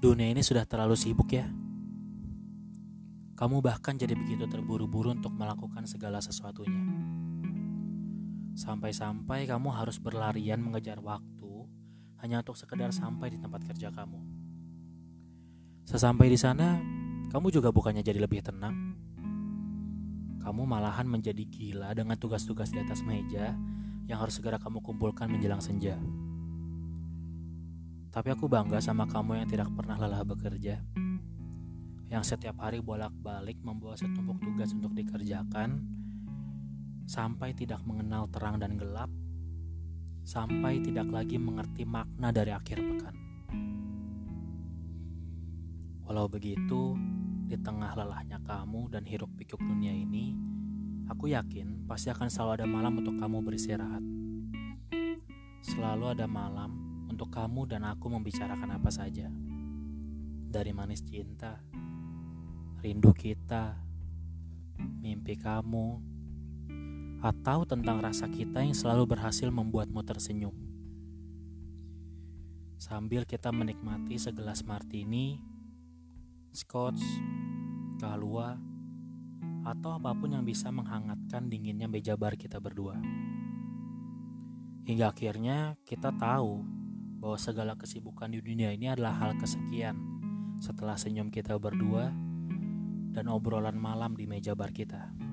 Dunia ini sudah terlalu sibuk ya. Kamu bahkan jadi begitu terburu-buru untuk melakukan segala sesuatunya. Sampai-sampai kamu harus berlarian mengejar waktu hanya untuk sekedar sampai di tempat kerja kamu. Sesampai di sana, kamu juga bukannya jadi lebih tenang. Kamu malahan menjadi gila dengan tugas-tugas di atas meja yang harus segera kamu kumpulkan menjelang senja. Tapi aku bangga sama kamu yang tidak pernah lelah bekerja. Yang setiap hari bolak-balik membawa setumpuk tugas untuk dikerjakan sampai tidak mengenal terang dan gelap, sampai tidak lagi mengerti makna dari akhir pekan. Walau begitu, di tengah lelahnya kamu dan hiruk pikuk dunia ini, aku yakin pasti akan selalu ada malam untuk kamu beristirahat. Selalu ada malam untuk kamu dan aku membicarakan apa saja. Dari manis cinta, rindu kita, mimpi kamu, atau tentang rasa kita yang selalu berhasil membuatmu tersenyum. Sambil kita menikmati segelas martini, scotch, kalua, atau apa pun yang bisa menghangatkan dinginnya meja bar kita berdua. Hingga akhirnya kita tahu bahwa segala kesibukan di dunia ini adalah hal kesekian setelah senyum kita berdua dan obrolan malam di meja bar kita.